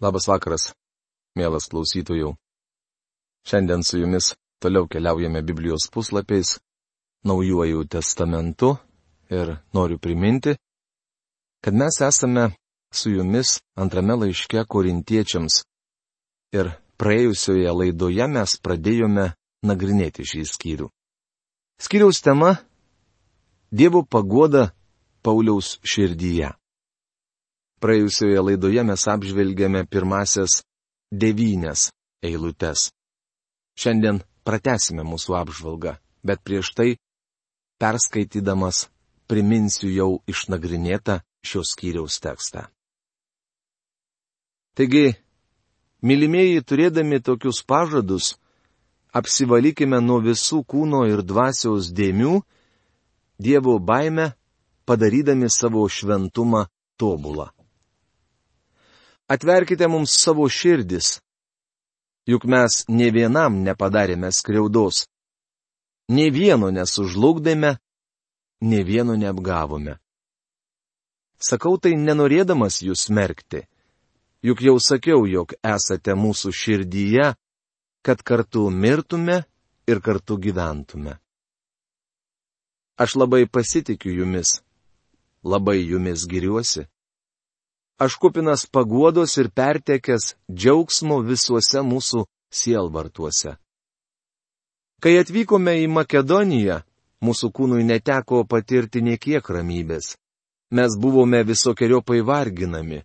Labas vakaras, mielas klausytojų. Šiandien su jumis toliau keliaujame Biblijos puslapiais, naujuoju testamentu ir noriu priminti, kad mes esame su jumis antrame laiške korintiečiams ir praėjusioje laidoje mes pradėjome nagrinėti šį skyrių. Skyriaus tema - Dievo pagoda Pauliaus širdyje. Praėjusioje laidoje mes apžvelgėme pirmasias devynias eilutes. Šiandien pratesime mūsų apžvalgą, bet prieš tai, perskaitydamas, priminsiu jau išnagrinėtą šios skyriaus tekstą. Taigi, mylimieji turėdami tokius pažadus, apsivalykime nuo visų kūno ir dvasios dėmių, Dievo baime, padarydami savo šventumą tobulą. Atverkite mums savo širdis. Juk mes ne vienam nepadarėme skriaudos. Ne vieno nesužlugdėme, ne vieno neapgavome. Sakau tai nenorėdamas jūs smerkti. Juk jau sakiau, jog esate mūsų širdyje, kad kartu mirtume ir kartu gyventume. Aš labai pasitikiu jumis, labai jumis giriuosi aš kupinas paguodos ir pertekęs džiaugsmo visuose mūsų sielvartuose. Kai atvykome į Makedoniją, mūsų kūnui neteko patirti niekiek ramybės. Mes buvome visokiojopai varginami.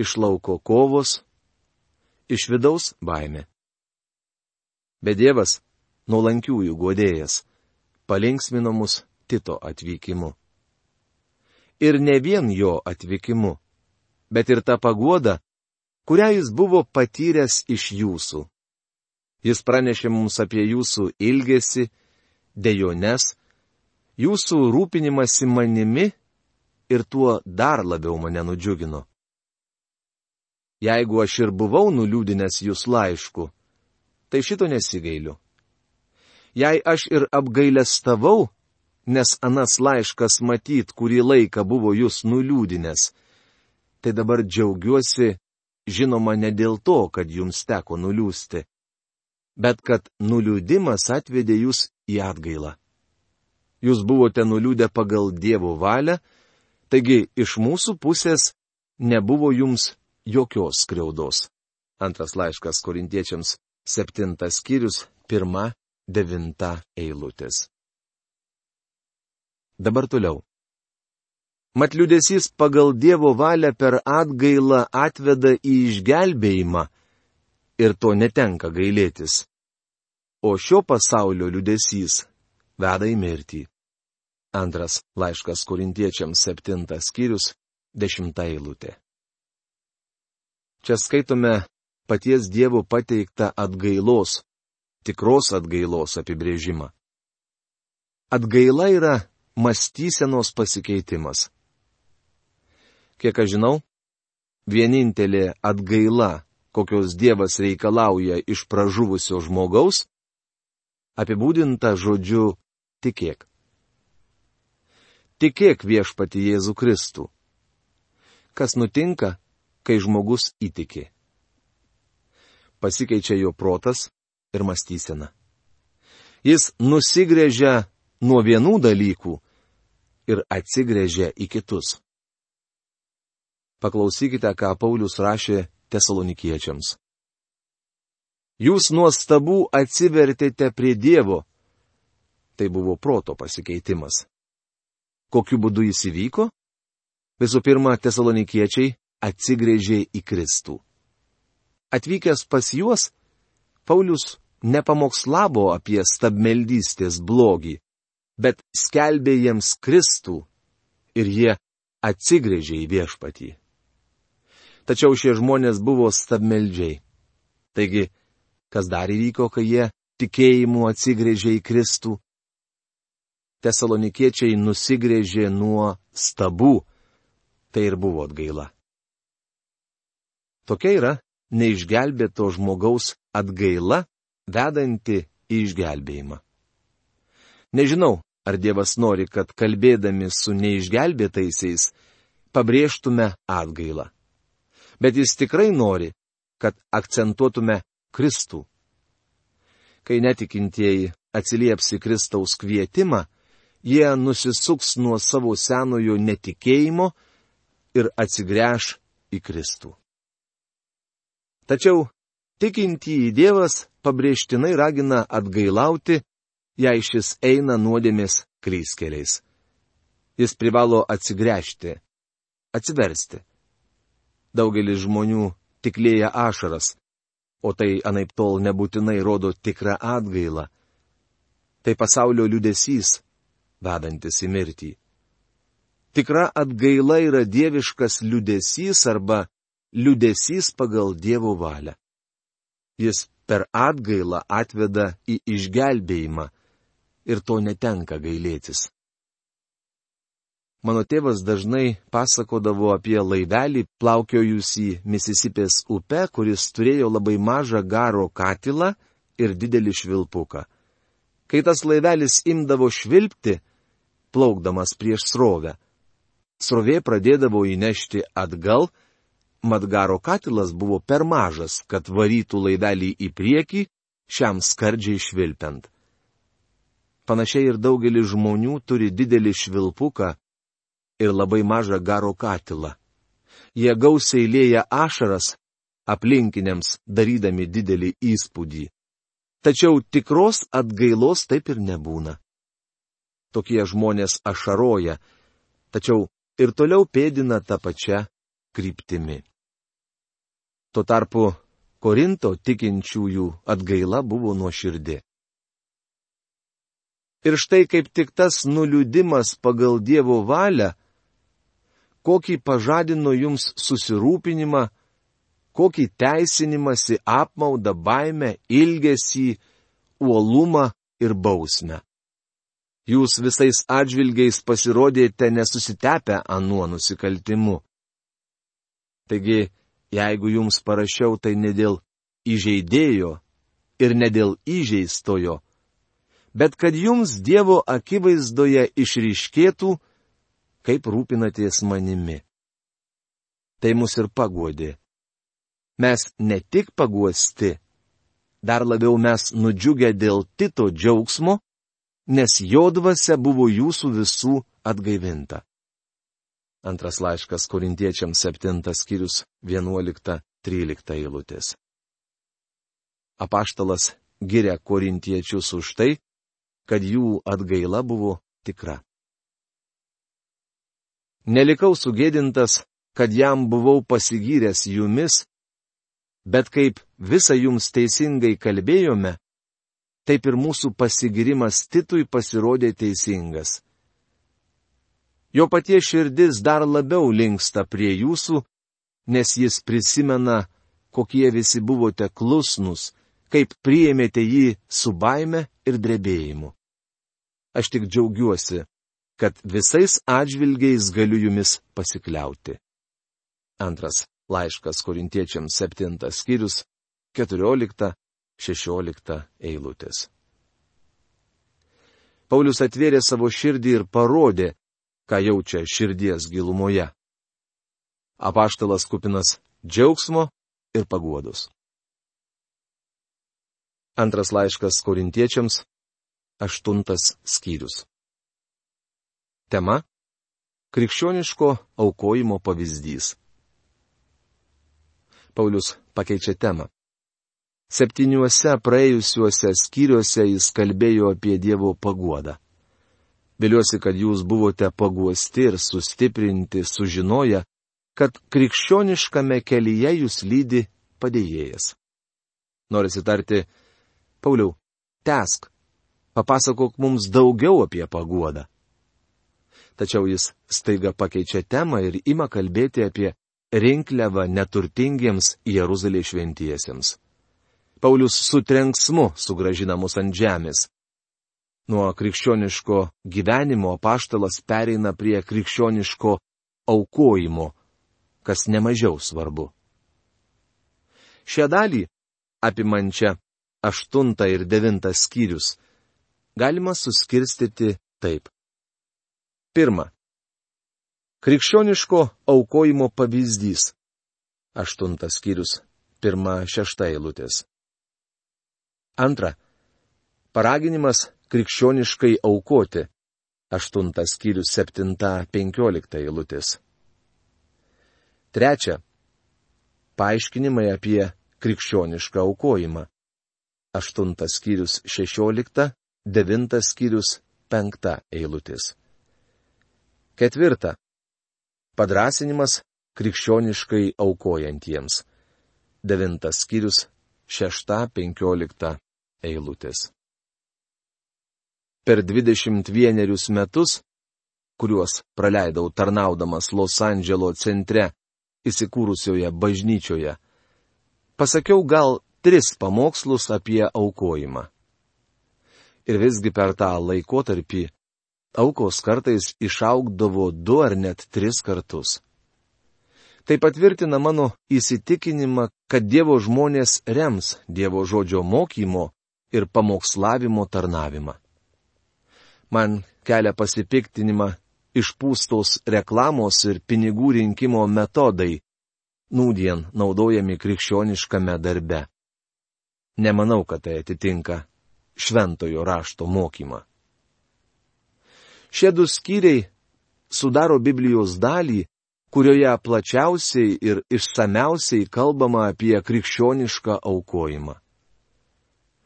Iš lauko kovos, iš vidaus baime. Bet Dievas, nuolankiųjų godėjas, palinksmino mus Tito atvykimu. Ir ne vien jo atvykimu bet ir ta pagoda, kurią jis buvo patyręs iš jūsų. Jis pranešė mums apie jūsų ilgesį, dejones, jūsų rūpinimąsi manimi ir tuo dar labiau mane nudžiugino. Jeigu aš ir buvau nuliūdinęs jūs laišku, tai šito nesigailiu. Jei aš ir apgailestavau, nes anas laiškas matyt kurį laiką buvo jūs nuliūdinęs, tai dabar džiaugiuosi, žinoma, ne dėl to, kad jums teko nuliūsti, bet kad nuliūdimas atvedė jūs į atgailą. Jūs buvote nuliūdę pagal Dievo valią, taigi iš mūsų pusės nebuvo jums jokios skriaudos. Antras laiškas korintiečiams, septintas skyrius, pirma, devinta eilutės. Dabar toliau. Mat liudesys pagal Dievo valią per atgailą atveda į išgelbėjimą ir to netenka gailėtis. O šio pasaulio liudesys veda į mirtį. Antras laiškas korintiečiams septintas skyrius, dešimta eilutė. Čia skaitome paties Dievo pateiktą atgailos, tikros atgailos apibrėžimą. Atgaila yra mąstysenos pasikeitimas. Kiek aš žinau, vienintelė atgaila, kokios Dievas reikalauja iš pražuvusio žmogaus, apibūdinta žodžiu tikėk. Tikėk viešpati Jėzų Kristų. Kas nutinka, kai žmogus įtiki? Pasikeičia jo protas ir mąstysena. Jis nusigrėžia nuo vienų dalykų ir atsigrėžia į kitus. Paklausykite, ką Paulius rašė tesalonikiečiams. Jūs nuostabų atsivertėte prie Dievo. Tai buvo proto pasikeitimas. Kokiu būdu jis įvyko? Visų pirma, tesalonikiečiai atsigrėžė į Kristų. Atvykęs pas juos, Paulius nepamokslavo apie stabmeldystės blogį, bet skelbė jiems Kristų ir jie atsigrėžė į viešpatį tačiau šie žmonės buvo stabmeldžiai. Taigi, kas dar įvyko, kai jie tikėjimu atsigrėžė į Kristų? Tesalonikiečiai nusigrėžė nuo stabų. Tai ir buvo atgaila. Tokia yra neišgelbėto žmogaus atgaila, vedanti į išgelbėjimą. Nežinau, ar Dievas nori, kad kalbėdami su neišgelbėtaisiais pabrėžtume atgailą bet jis tikrai nori, kad akcentuotume Kristų. Kai netikintieji atsilieps į Kristaus kvietimą, jie nusisuks nuo savo senojo netikėjimo ir atsigręš į Kristų. Tačiau tikintįjį Dievas pabrėžtinai ragina atgailauti, jei šis eina nuodėmės kryskeliais. Jis privalo atsigręžti, atsiversti. Daugelis žmonių tiklėja ašaras, o tai anaip tol nebūtinai rodo tikrą atgailą. Tai pasaulio liudesys, vedantis į mirtį. Tikra atgaila yra dieviškas liudesys arba liudesys pagal Dievo valią. Jis per atgailą atveda į išgelbėjimą ir to netenka gailėtis. Mano tėvas dažnai pasakodavo apie laivelį plaukiojusį Misisipės upe, kuris turėjo labai mažą garo katilą ir didelį švilpuką. Kai tas laivelis imdavo švilpti, plaukdamas prieš srovę, srovė pradėdavo įnešti atgal, mat garo katilas buvo per mažas, kad varytų laivelį į priekį, šiam skardžiai švilpiant. Panašiai ir daugelis žmonių turi didelį švilpuką, ir labai mažą garo katilą. Jie gausiai lėja ašaras aplinkiniams, darydami didelį įspūdį. Tačiau tikros atgailos taip ir nebūna. Tokie žmonės ašaroja, tačiau ir toliau pėdina tą pačią kryptimi. Tuo tarpu Korinto tikinčiųjų atgaila buvo nuoširdi. Ir štai kaip tik tas nuliūdimas pagal Dievo valią kokį pažadino jums susirūpinimą, kokį teisinimąsi apmaudą, baimę, ilgesį, uolumą ir bausmę. Jūs visais atžvilgiais pasirodėte nesusitepę anuo nusikaltimu. Taigi, jeigu jums parašiau tai ne dėl įžeidėjo ir ne dėl įžeistojo, bet kad jums Dievo akivaizdoje išryškėtų, kaip rūpinatės manimi. Tai mus ir paguodė. Mes ne tik paguosti, dar labiau mes nudžiugę dėl Tito džiaugsmo, nes jo dvasia buvo jūsų visų atgaivinta. Antras laiškas korintiečiams 7 skyrius 11-13 eilutės. Apaštalas giria korintiečius už tai, kad jų atgaila buvo tikra. Nelikau sugėdintas, kad jam buvau pasigyręs jumis, bet kaip visą jums teisingai kalbėjome, taip ir mūsų pasigirimas Titui pasirodė teisingas. Jo paties širdis dar labiau linksta prie jūsų, nes jis prisimena, kokie visi buvote klusnus, kaip priėmėte jį su baime ir drebėjimu. Aš tik džiaugiuosi, kad visais atžvilgiais galiu jumis pasikliauti. Antras laiškas korintiečiams septintas skyrius, keturiolikta, šešiolikta eilutės. Paulius atvėrė savo širdį ir parodė, ką jaučia širdies gilumoje. Apaštalas kupinas džiaugsmo ir paguodos. Antras laiškas korintiečiams, aštuntas skyrius. Tema - krikščioniško aukojimo pavyzdys. Paulius pakeičia temą. Septyniuose praėjusiuose skyriuose jis kalbėjo apie Dievo paguodą. Viliuosi, kad jūs buvote paguosti ir sustiprinti, sužinoję, kad krikščioniškame kelyje jūs lydi padėjėjas. Norisi tarti, Pauliau, tesk, papasakok mums daugiau apie paguodą tačiau jis staiga pakeičia temą ir ima kalbėti apie rinkliavą neturtingiems Jeruzalės šventiesiems. Paulius su trenksmu sugražina mus ant žemės. Nuo krikščioniško gyvenimo paštalas pereina prie krikščioniško aukojimo, kas nemažiau svarbu. Šią dalį, apimančią aštuntą ir devintą skyrius, galima suskirstyti taip. Pirma. Krikščioniško aukojimo pavyzdys. Aštuntas skyrius. pirma šešta eilutės. Antra. Paraginimas krikščioniškai aukoti. Aštuntas skyrius septinta penkiolikta eilutės. Trečia. Paaiškinimai apie krikščionišką aukojimą. Aštuntas skyrius šešiolikta, devintas skyrius penkta eilutės. Ketvirta. Padrasinimas krikščioniškai aukojantiems. Devintas skyrius šešta penkiolikta eilutės. Per 21 metus, kuriuos praleidau tarnaudamas Los Andželo centre įsikūrusioje bažnyčioje, pasakiau gal tris pamokslus apie aukojimą. Ir visgi per tą laikotarpį aukos kartais išaugdavo du ar net tris kartus. Tai patvirtina mano įsitikinimą, kad Dievo žmonės rems Dievo žodžio mokymo ir pamokslavimo tarnavimą. Man kelia pasipiktinimą išpūstos reklamos ir pinigų rinkimo metodai, nūdien naudojami krikščioniškame darbe. Nemanau, kad tai atitinka šventojo rašto mokymą. Šie du skyriai sudaro Biblijos dalį, kurioje plačiausiai ir išsameusiai kalbama apie krikščionišką aukojimą.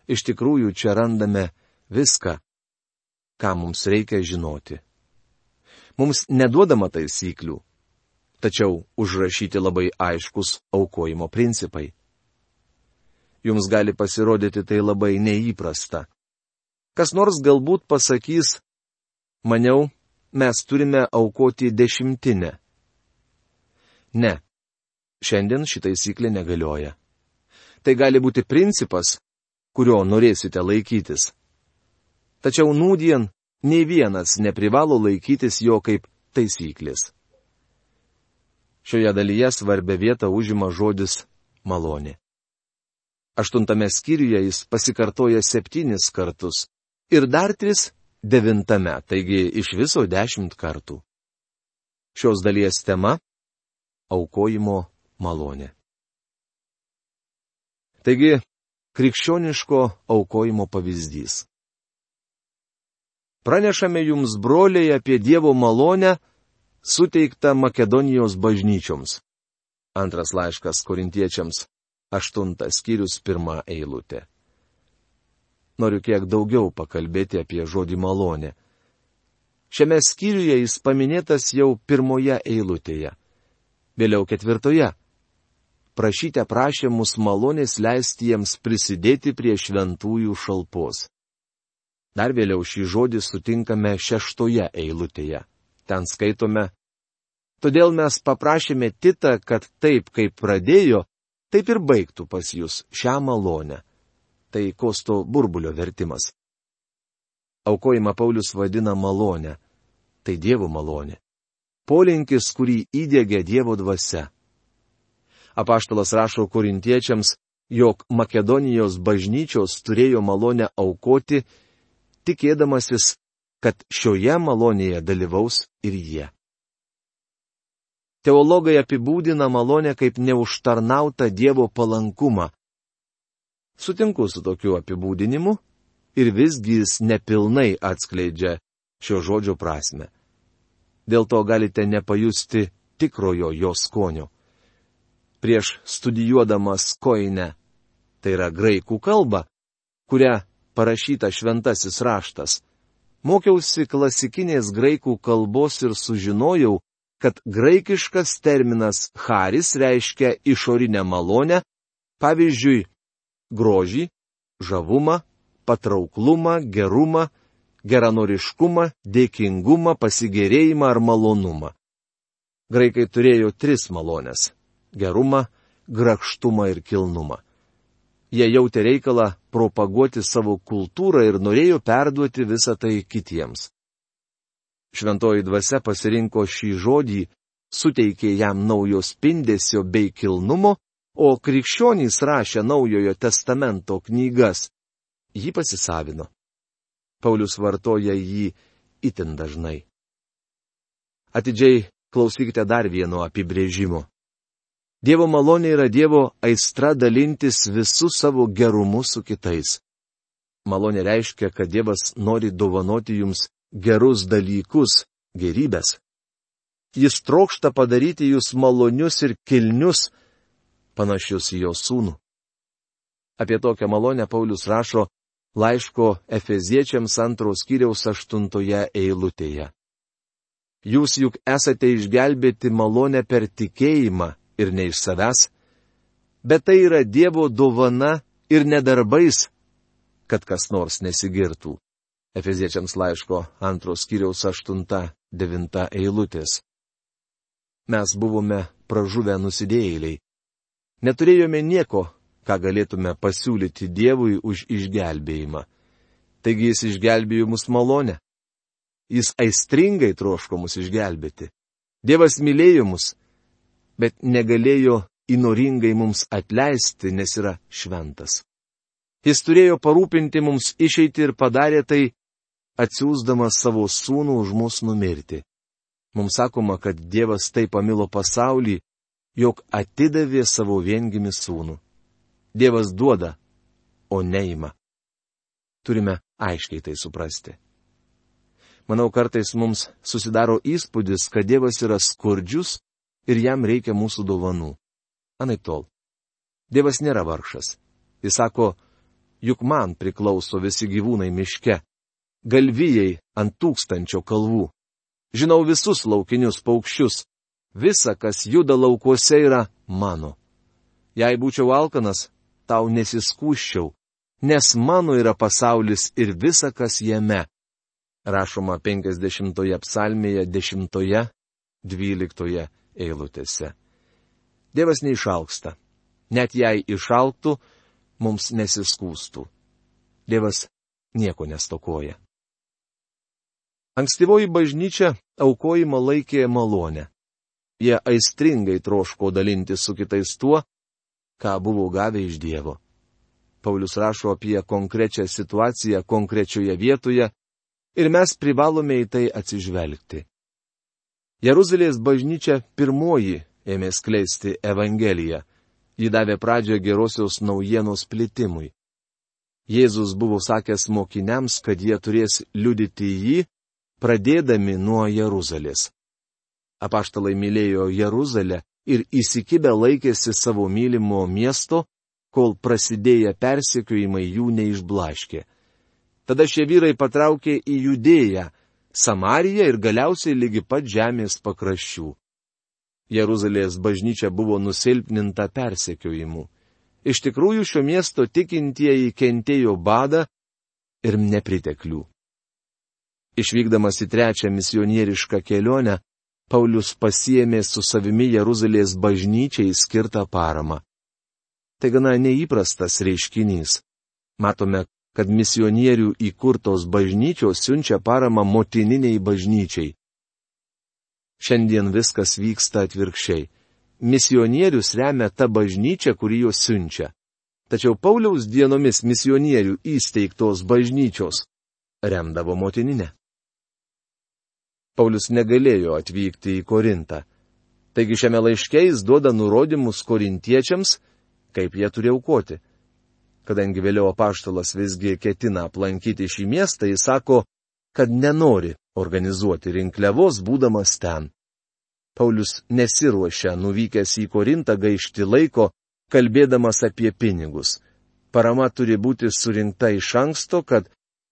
Iš tikrųjų, čia randame viską, ką mums reikia žinoti. Mums neduodama taisyklių, tačiau užrašyti labai aiškus aukojimo principai. Jums gali pasirodyti tai labai neįprasta. Kas nors galbūt pasakys, maniau, mes turime aukoti dešimtinę. Ne. Šiandien ši taisyklė negalioja. Tai gali būti principas, kurio norėsite laikytis. Tačiau nūdien nei vienas neprivalo laikytis jo kaip taisyklės. Šioje dalyje svarbia vieta užima žodis malonė. Aštuntame skyriuje jis pasikartoja septynis kartus ir dar tris devintame, taigi iš viso dešimt kartų. Šios dalies tema aukojimo malonė. Taigi, krikščioniško aukojimo pavyzdys. Pranešame jums, broliai, apie Dievo malonę suteiktą Makedonijos bažnyčioms. Antras laiškas korintiečiams, aštuntas skyrius, pirmą eilutę. Noriu kiek daugiau pakalbėti apie žodį malonė. Šiame skyriuje jis paminėtas jau pirmoje eilutėje vėliau ketvirtoje. Prašyte prašė mus malonės leisti jiems prisidėti prie šventųjų šalpos. Dar vėliau šį žodį sutinkame šeštoje eilutėje. Ten skaitome. Todėl mes paprašėme Titą, kad taip kaip pradėjo, taip ir baigtų pas jūs šią malonę. Tai kosto burbulio vertimas. Aukojimą Paulius vadina malonę. Tai Dievo malonė polinkis, kurį įdėgė Dievo dvasia. Apaštalas rašo korintiečiams, jog Makedonijos bažnyčios turėjo malonę aukoti, tikėdamasis, kad šioje malonėje dalyvaus ir jie. Teologai apibūdina malonę kaip neužtarnautą Dievo palankumą. Sutinku su tokiu apibūdinimu ir visgi jis nepilnai atskleidžia šio žodžio prasme dėl to galite nepajusti tikrojo jo skonio. Prieš studijuodamas koinę, tai yra graikų kalba, kuria parašyta šventasis raštas, mokiausi klasikinės graikų kalbos ir sužinojau, kad graikiškas terminas haris reiškia išorinę malonę, pavyzdžiui, grožį, žavumą, patrauklumą, gerumą, geranoriškumą, dėkingumą, pasigėrėjimą ar malonumą. Graikai turėjo tris malonės - gerumą, grakštumą ir kilnumą. Jie jautė reikalą propaguoti savo kultūrą ir norėjo perduoti visą tai kitiems. Šventoji dvasia pasirinko šį žodį, suteikė jam naujo spindesio bei kilnumo, o krikščionys rašė naujojo testamento knygas. Jį pasisavino. Paulius vartoja jį itin dažnai. Atidžiai klausykite dar vieno apibrėžimo. Dievo malonė yra Dievo aistra dalintis visų savo gerumu su kitais. Malonė reiškia, kad Dievas nori dovanoti jums gerus dalykus, gerybės. Jis trokšta padaryti jūs malonius ir kilnius, panašius į jo sūnų. Apie tokią malonę Paulius rašo laiško Efeziečiams antros kiriaus aštuntoje eilutėje. Jūs juk esate išgelbėti malonę per tikėjimą ir ne iš savęs, bet tai yra Dievo dovana ir nedarbais, kad kas nors nesigirtų. Efeziečiams laiško antros kiriaus 8-9 eilutės. Mes buvome pražuvę nusidėjėliai. Neturėjome nieko, ką galėtume pasiūlyti Dievui už išgelbėjimą. Taigi jis išgelbėjo mus malonę. Jis aistringai troško mus išgelbėti. Dievas mylėjo mus, bet negalėjo įnoringai mums atleisti, nes yra šventas. Jis turėjo parūpinti mums išeiti ir padarė tai, atsiūsdamas savo sūnų už mus numirti. Mums sakoma, kad Dievas taip pamilo pasaulį, jog atidavė savo viengimi sūnų. Dievas duoda, o neima. Turime aiškiai tai suprasti. Manau, kartais mums susidaro įspūdis, kad Dievas yra skurdžius ir jam reikia mūsų dovanų. Anaip tol. Dievas nėra vargšas. Jis sako, juk man priklauso visi gyvūnai miške, galvijai ant tūkstančio kalvų. Žinau visus laukinius paukščius. Visa, kas juda laukuose, yra mano. Jei būčiau alkanas, tau nesiskūščiau, nes mano yra pasaulis ir visa, kas jame. Rašoma 50 psalmėje 10, 12 eilutėse. Dievas neišalksta. Net jei išalktų, mums nesiskūstų. Dievas nieko nestokoja. Ankstyvoji bažnyčia aukojimą laikė malonę. Jie aistringai troško dalinti su kitais tuo, ką buvo gavę iš Dievo. Paulius rašo apie konkrečią situaciją konkrečioje vietoje ir mes privalome į tai atsižvelgti. Jeruzalės bažnyčia pirmoji ėmė skleisti Evangeliją. Ji davė pradžią gerosios naujienos plitimui. Jėzus buvo sakęs mokiniams, kad jie turės liudyti jį, pradėdami nuo Jeruzalės. Apaštalai mylėjo Jeruzalę ir įsikibę laikėsi savo mylimo miesto, kol prasidėję persekiojimai jų neišblaškė. Tada šie vyrai patraukė į judėją, Samariją ir galiausiai lygi pat žemės pakraščių. Jeruzalės bažnyčia buvo nusilpninta persekiojimu. Iš tikrųjų šio miesto tikintieji kentėjo badą ir nepriteklių. Išvykdamas į trečią misionierišką kelionę, Paulius pasiemė su savimi Jeruzalės bažnyčiai skirtą paramą. Tai gana neįprastas reiškinys. Matome, kad misionierių įkurtos bažnyčios siunčia paramą motininiai bažnyčiai. Šiandien viskas vyksta atvirkščiai. Misionierius remia tą bažnyčią, kurį juos siunčia. Tačiau Pauliaus dienomis misionierių įsteigtos bažnyčios remdavo motininę. Paulius negalėjo atvykti į Korintą. Taigi šiame laiške jis duoda nurodymus korintiečiams, kaip jie turi aukoti. Kadangi vėliau apaštalas visgi ketina aplankyti šį miestą, jis sako, kad nenori organizuoti rinkliavos būdamas ten. Paulius nesiruošia nuvykęs į Korintą gaišti laiko, kalbėdamas apie pinigus. Parama turi būti surinkta iš anksto, kad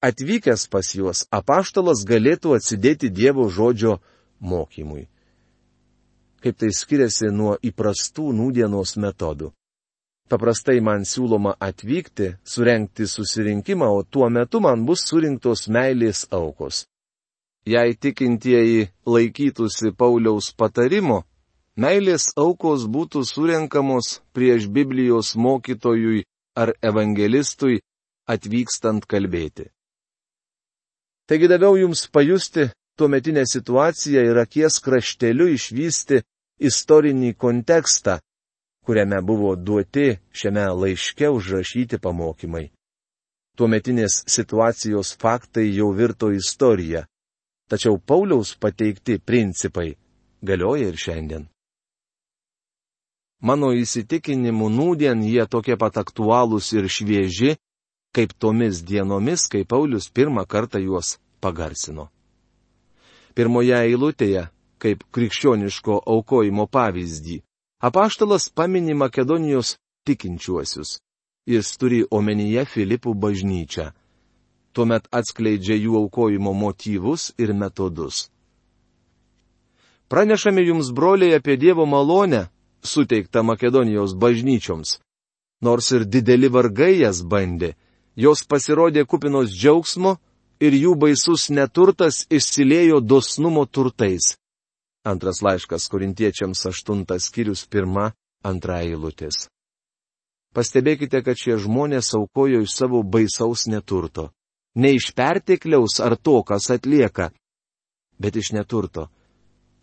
atvykęs pas juos apaštalas galėtų atsidėti Dievo žodžio mokymui. Kaip tai skiriasi nuo įprastų nūdienos metodų. Paprastai man siūloma atvykti, surenkti susirinkimą, o tuo metu man bus surinktos meilės aukos. Jei tikintieji laikytųsi Pauliaus patarimo, meilės aukos būtų surinkamos prieš Biblijos mokytojui ar evangelistui atvykstant kalbėti. Taigi daviau jums pajusti tuometinę situaciją ir akies krašteliu išvysti istorinį kontekstą, kuriame buvo duoti šiame laiške užrašyti pamokymai. Tuometinės situacijos faktai jau virto istorija, tačiau Pauliaus pateikti principai galioja ir šiandien. Mano įsitikinimu nūdien jie tokie pat aktualūs ir švieži, kaip tomis dienomis, kai Paulius pirmą kartą juos pagarsino. Pirmoje eilutėje, kaip krikščioniško aukojimo pavyzdį, apaštalas pamini Makedonijos tikinčiuosius. Jis turi omenyje Filipų bažnyčią. Tuomet atskleidžia jų aukojimo motyvus ir metodus. Pranešame jums, broliai, apie Dievo malonę, suteiktą Makedonijos bažnyčioms. Nors ir dideli vargai jas bandė, jos pasirodė kupinos džiaugsmo ir jų baisus neturtas išsiliejo dosnumo turtais. Antras laiškas korintiečiams aštuntas skyrius pirma, antra eilutės. Pastebėkite, kad šie žmonės aukojo iš savo baisaus neturto. Ne iš pertekliaus ar to, kas atlieka, bet iš neturto.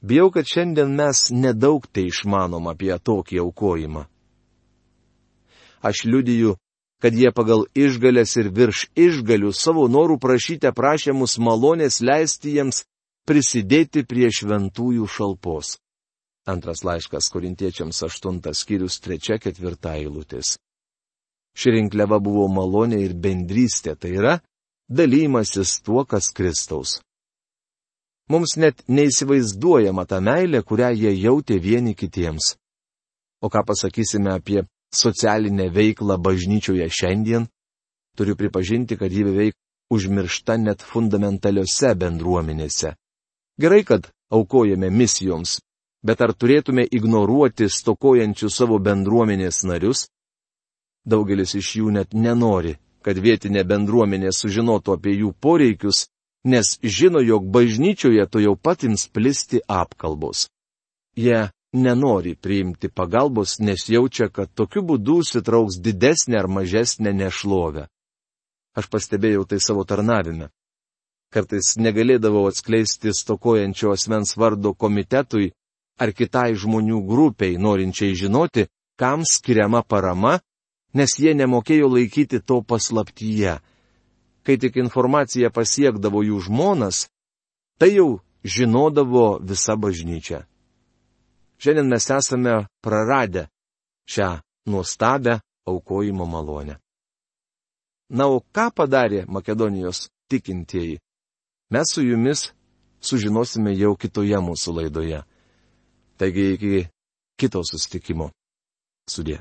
Bijau, kad šiandien mes nedaug tai išmanom apie tokį aukojimą. Aš liudiju, kad jie pagal išgalės ir virš išgalių savo norų prašyte prašė mus malonės leisti jiems prisidėti prie šventųjų šalpos. Antras laiškas korintiečiams aštuntas skyrius trečia ketvirta eilutės. Ši rinkliava buvo malonė ir bendrystė, tai yra dalymasis tuo, kas Kristaus. Mums net neįsivaizduojama ta meilė, kurią jie jautė vieni kitiems. O ką pasakysime apie socialinę veiklą bažnyčioje šiandien? Turiu pripažinti, kad ji beveik užmiršta net fundamentaliose bendruomenėse. Gerai, kad aukojame misijoms, Bet ar turėtume ignoruoti stokojančius savo bendruomenės narius? Daugelis iš jų net nenori, kad vietinė bendruomenė sužinotų apie jų poreikius, nes žino, jog bažnyčioje to jau pat ims plisti apkalbos. Jie nenori priimti pagalbos, nes jaučia, kad tokiu būdu sitrauks didesnė ar mažesnė nešlovė. Aš pastebėjau tai savo tarnavime. Kartais negalėdavau atskleisti stokojančio asmens vardo komitetui, ar kitai žmonių grupiai norinčiai žinoti, kam skiriama parama, nes jie nemokėjo laikyti to paslaptyje. Kai tik informacija pasiekdavo jų žmonas, tai jau žinodavo visa bažnyčia. Šiandien mes esame praradę šią nuostabę aukojimo malonę. Na, o ką padarė Makedonijos tikintieji? Mes su jumis sužinosime jau kitoje mūsų laidoje. Taigi iki kito susitikimo. Sudė.